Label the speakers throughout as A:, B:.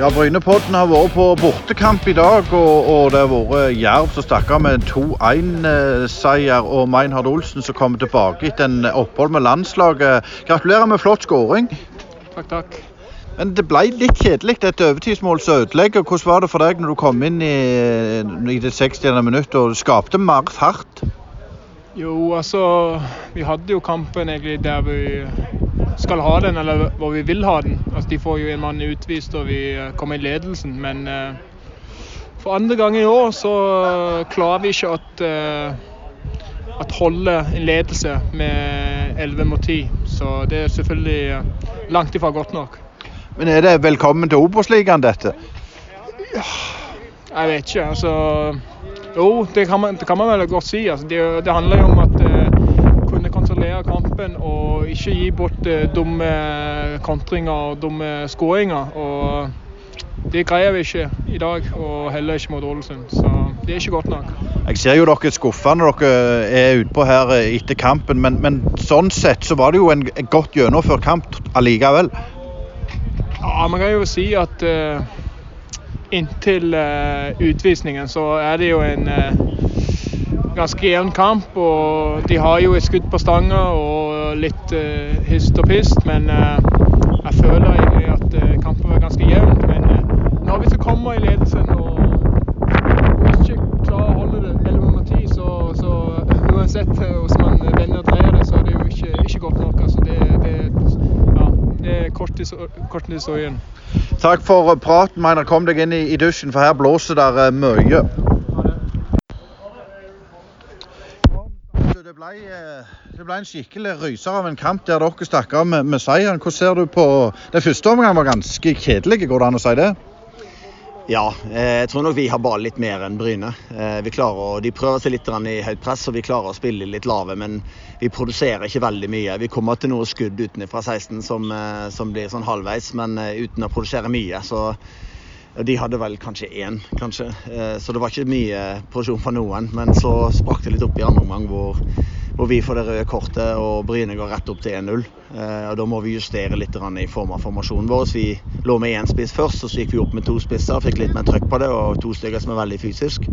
A: Ja, Brynepodden har vært på bortekamp i dag, og, og det har vært Jerv som stakk av med 2-1-seier. Og Meinhard Olsen som kommer tilbake etter en opphold med landslaget. Gratulerer med flott skåring.
B: Takk, takk.
A: Men det ble litt kjedelig, et overtidsmål som ødelegger. Hvordan var det for deg når du kom inn i, i det 60. minutt og skapte mer fart?
B: Jo, altså Vi hadde jo kampen egentlig der vi skal ha den, eller hvor vi vil ha den. Altså, de får jo en mann utvist og vi eh, kommer i ledelsen, men eh, for andre gang i år så klarer vi ikke at, eh, at holde en ledelse med 11 mot 10. Så det er selvfølgelig langt ifra godt nok.
A: Men er det velkommen til Obos-ligaen, dette?
B: Jeg vet ikke. altså... Jo, det kan man, det kan man vel godt si. Altså, det, det, handler jo om at uh, kunne kontrollere kampen og ikke gi bort uh, dumme kontringer og dumme skåringer. Og det greier vi ikke i dag, og heller ikke mot Ålesund. Så det er ikke godt nok.
A: Jeg ser jo dere er skuffa når dere er utpå her etter kampen, men, men, sånn sett så var det jo en godt gjennomført kamp allikevel.
B: Ja, man kan jo si at uh, inntil uh, utvisningen så er det jo en uh, ganske jevn kamp. Og de har jo et skudd på stanga og litt uh, hist og pist, men jeg føler egentlig at kampen var ganske jevn. Men når vi så kommer i ledelsen og, og ikke klarer å holde det 11 mot 10, så, så uansett hvordan man vender og dreier det, så er det jo ikke, ikke godt nok. Altså, det, det, ja, det er kort historien.
A: Takk for praten, Meiner. Kom deg inn i, i dusjen, for her blåser det uh, mye. Det ble, det ble, en skikkelig ryser av en kamp der dere stakk av med, med seieren. Hvordan ser du på Den første omgangen var ganske kjedelig, går det an å si det?
C: Ja, jeg tror nok vi har ball litt mer enn Bryne. Vi klarer, de prøver seg litt i høyt press, og vi klarer å spille litt lave. Men vi produserer ikke veldig mye. Vi kommer til noe skudd utenfra 16 som, som blir sånn halvveis, men uten å produsere mye. Så de hadde vel kanskje én, kanskje. Så det var ikke mye produksjon fra noen. Men så sprakk det litt opp i andre omgang hvor, hvor, vi får det røde kortet og Bryne går rett opp til 1-0. Og Da må vi justere litt i form av formasjonen vår. Vi lå med én spiss først, så gikk vi opp med to spisser. Fikk litt mer trøkk på det, og to stykker som er veldig fysisk.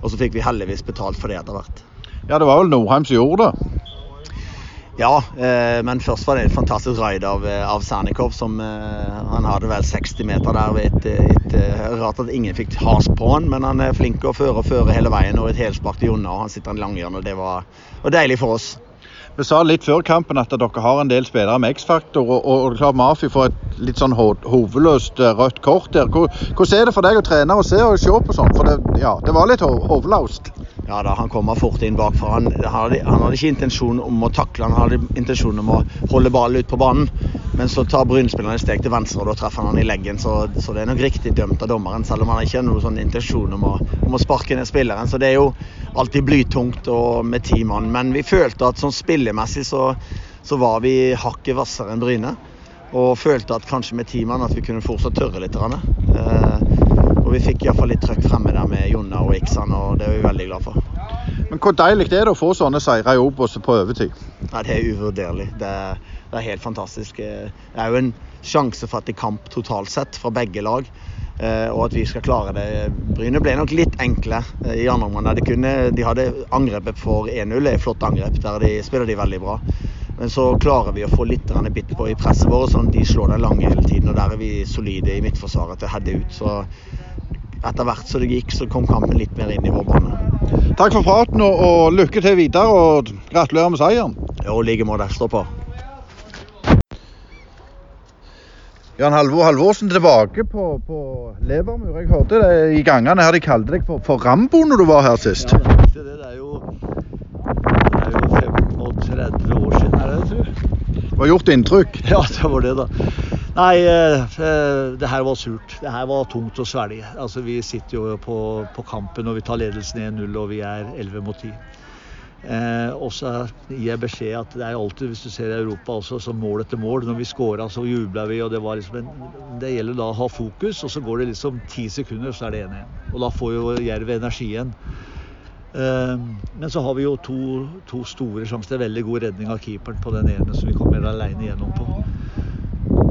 C: Og så fikk vi heldigvis betalt for det etter hvert.
A: Ja, det var vel Norheim som gjorde det?
C: Ja, eh, men først var det et fantastisk raid av, av Sernikov. Eh, han hadde vel 60 meter der. Et, et, et, rart at ingen fikk has på han, men han er flink å føre og føre hele veien. Og et helspark til Jonna, og han sitter i langhjørnet. Det var, var deilig for oss.
A: Vi sa litt før kampen at dere har en del spillere med X-faktor. og, og, klart Mafi får et litt sånn hovedløst rødt kort der. Hvordan er det for deg å trene og se og se på sånn? For det, ja, det var litt hovedløst.
C: Ja da, Han kommer fort inn bakfra. Han, han, han hadde ikke intensjon om å takle, han hadde intensjon om å holde ballen ut på banen. Men så tar Brynspilleren et steg til venstre, og da treffer han i leggen. Så, så, det er nok riktig dømt av dommeren, selv om han ikke har noen sånn intensjon om å, om å sparke ned spilleren. Så det er jo alltid blytungt og med ti mann. Men vi følte at sånn spillemessig så, så var vi hakket hvassere enn Bryne. Og følte at kanskje med ti mann at vi kunne fortsatt tørre litt. Eh, og vi fikk iallfall litt trøkk fremme der med Jonna og Iksan, og det er vi veldig glad for.
A: Men Hvor deilig er det å få sånne seire i Obos på overtid?
C: Ja, det er uvurderlig. Det er, det er, helt fantastisk. Det er jo en sjansefattig kamp totalt sett fra begge lag. Og at vi skal klare det. Bryne ble nok litt enkle i andre omgang. De, de hadde angrepet for 1-0, et flott angrep. Der de spiller de veldig bra. Men så klarer vi å få litt bitt på i presset vårt, sånn at de slår den lange hele tiden. Og der er vi solide i midtforsvaret til å heade ut. Så etter hvert som det gikk, så kom kampen litt mer inn i vår bane.
A: Takk for praten og, og lykke til videre, og gratulerer med seieren.
C: Jo, i like måte. Stå på.
A: Jan Halvor Halvorsen tilbake på, på Levermur. Jeg hørte det i gangene her de kalte deg for, for Rambo når du var her sist.
D: Ja, det, det, er jo, det er jo 35 år siden, er det, tror jeg.
A: Det har gjort inntrykk?
D: Ja, det var det, da. Nei, det her var surt. Det her var tungt å svelge. Altså, vi sitter jo på, på kampen og vi tar ledelsen 1-0 og vi er 11 mot 10. Eh, og så gir jeg beskjed at det er alltid, hvis du ser i Europa også, så mål etter mål. Når vi scora, så jubla vi, og det var liksom en, Det gjelder da å ha fokus, og så går det liksom ti sekunder, så er det 1-1. Og da får jo Jerv energi igjen. Eh, men så har vi jo to, to store sjanser. Er veldig god redning av keeperen på den ene som vi kommer alene gjennom på.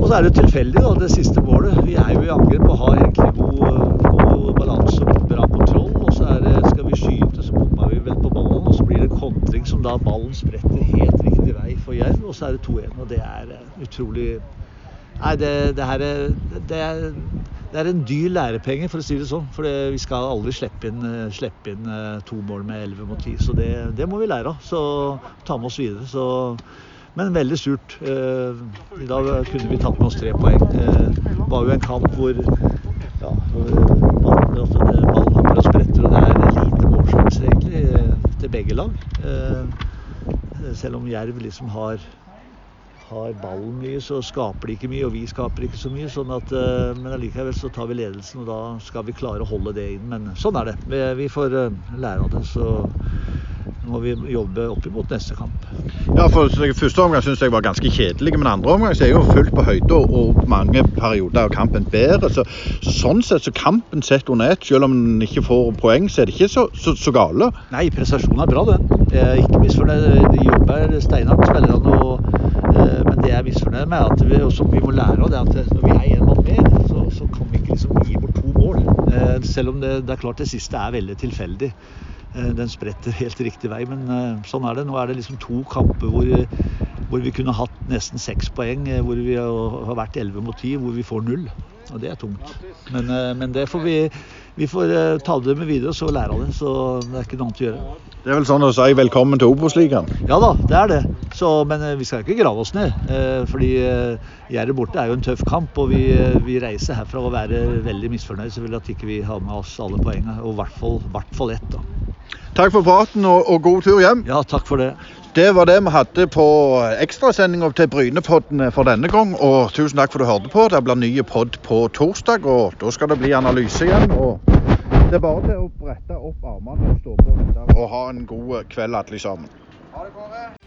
D: Så er det tilfeldig, da, det siste målet. Vi er jo i angrep og har egentlig god, god balanse og bra kontroll. Og så det, skal vi skyte, så bommer vi vel på ballen. Og så blir det kontring som da ballen spretter helt riktig vei for Jerv. Og så er det 2-1. Og det er eh, utrolig Nei, det, det her er det, er det er en dyr lærepenge, for å si det sånn. For vi skal aldri slippe inn, eh, slippe inn eh, to mål med 11 mot 10. Så det, det, må vi lære av. Så ta med oss videre. Så men veldig surt. I dag kunne vi tatt med oss tre poeng. Det var jo en kamp hvor ja, ballen hopper og spretter, og det er lite målsjanser egentlig til begge lag. Selv om Jerv liksom har har ballen mye, så skaper de ikke mye, og vi skaper ikke så mye. sånn at, Men allikevel så tar vi ledelsen, og da skal vi klare å holde det inn. Men sånn er det. Vi får lære av det. så må vi jobbe opp imot neste kamp.
A: Ja, for Første omgang syns jeg var ganske kjedelig, men andre omgang så er jo fullt på høyde og mange perioder av kampen bedre. Så, så Sånn sett så kampen sett under ett, selv om en ikke får poeng, så er det ikke så, så, så gale.
D: Nei, prestasjonen er bra, den. Er ikke misfornøyd. De jobber steinhardt, spillerne. Og, eh, men det jeg er misfornøyd med, at vi, og som vi må lære av, det at når vi er én mann mer, så, så, kan vi ikke liksom gi bort to mål. Eh, selv om det, det er klart det siste er veldig tilfeldig. Den spretter helt riktig vei, men sånn er det. Nå er det liksom to kamper hvor, hvor vi kunne hatt nesten seks poeng, hvor vi har vært 11 mot 10, hvor vi får null. Og det er tungt. Men, men det får vi, vi får ta det med videre og så lære av det. Så det er ikke noe annet å gjøre.
A: Det er vel sånn å si velkommen til Obos-ligaen?
D: Ja da, det er det. Så, men vi skal ikke grave oss ned. Fordi Gjerdet borte er jo en tøff kamp, og vi, vi reiser herfra og være veldig misfornøyd selvfølgelig at ikke vi har med oss alle poengene. Og i hvert fall ett. da.
A: Takk for praten og, og, god tur hjem.
D: Ja, takk for det.
A: Det var det vi hadde på ekstrasendinga til Brynepodden for denne gang. Og tusen takk for at du hørte på. Det blir ny pod på torsdag, og da skal det bli analyse igjen. og Det er bare til å brette opp armene og stå på og ha en god kveld alle sammen. Ha det, Kåre.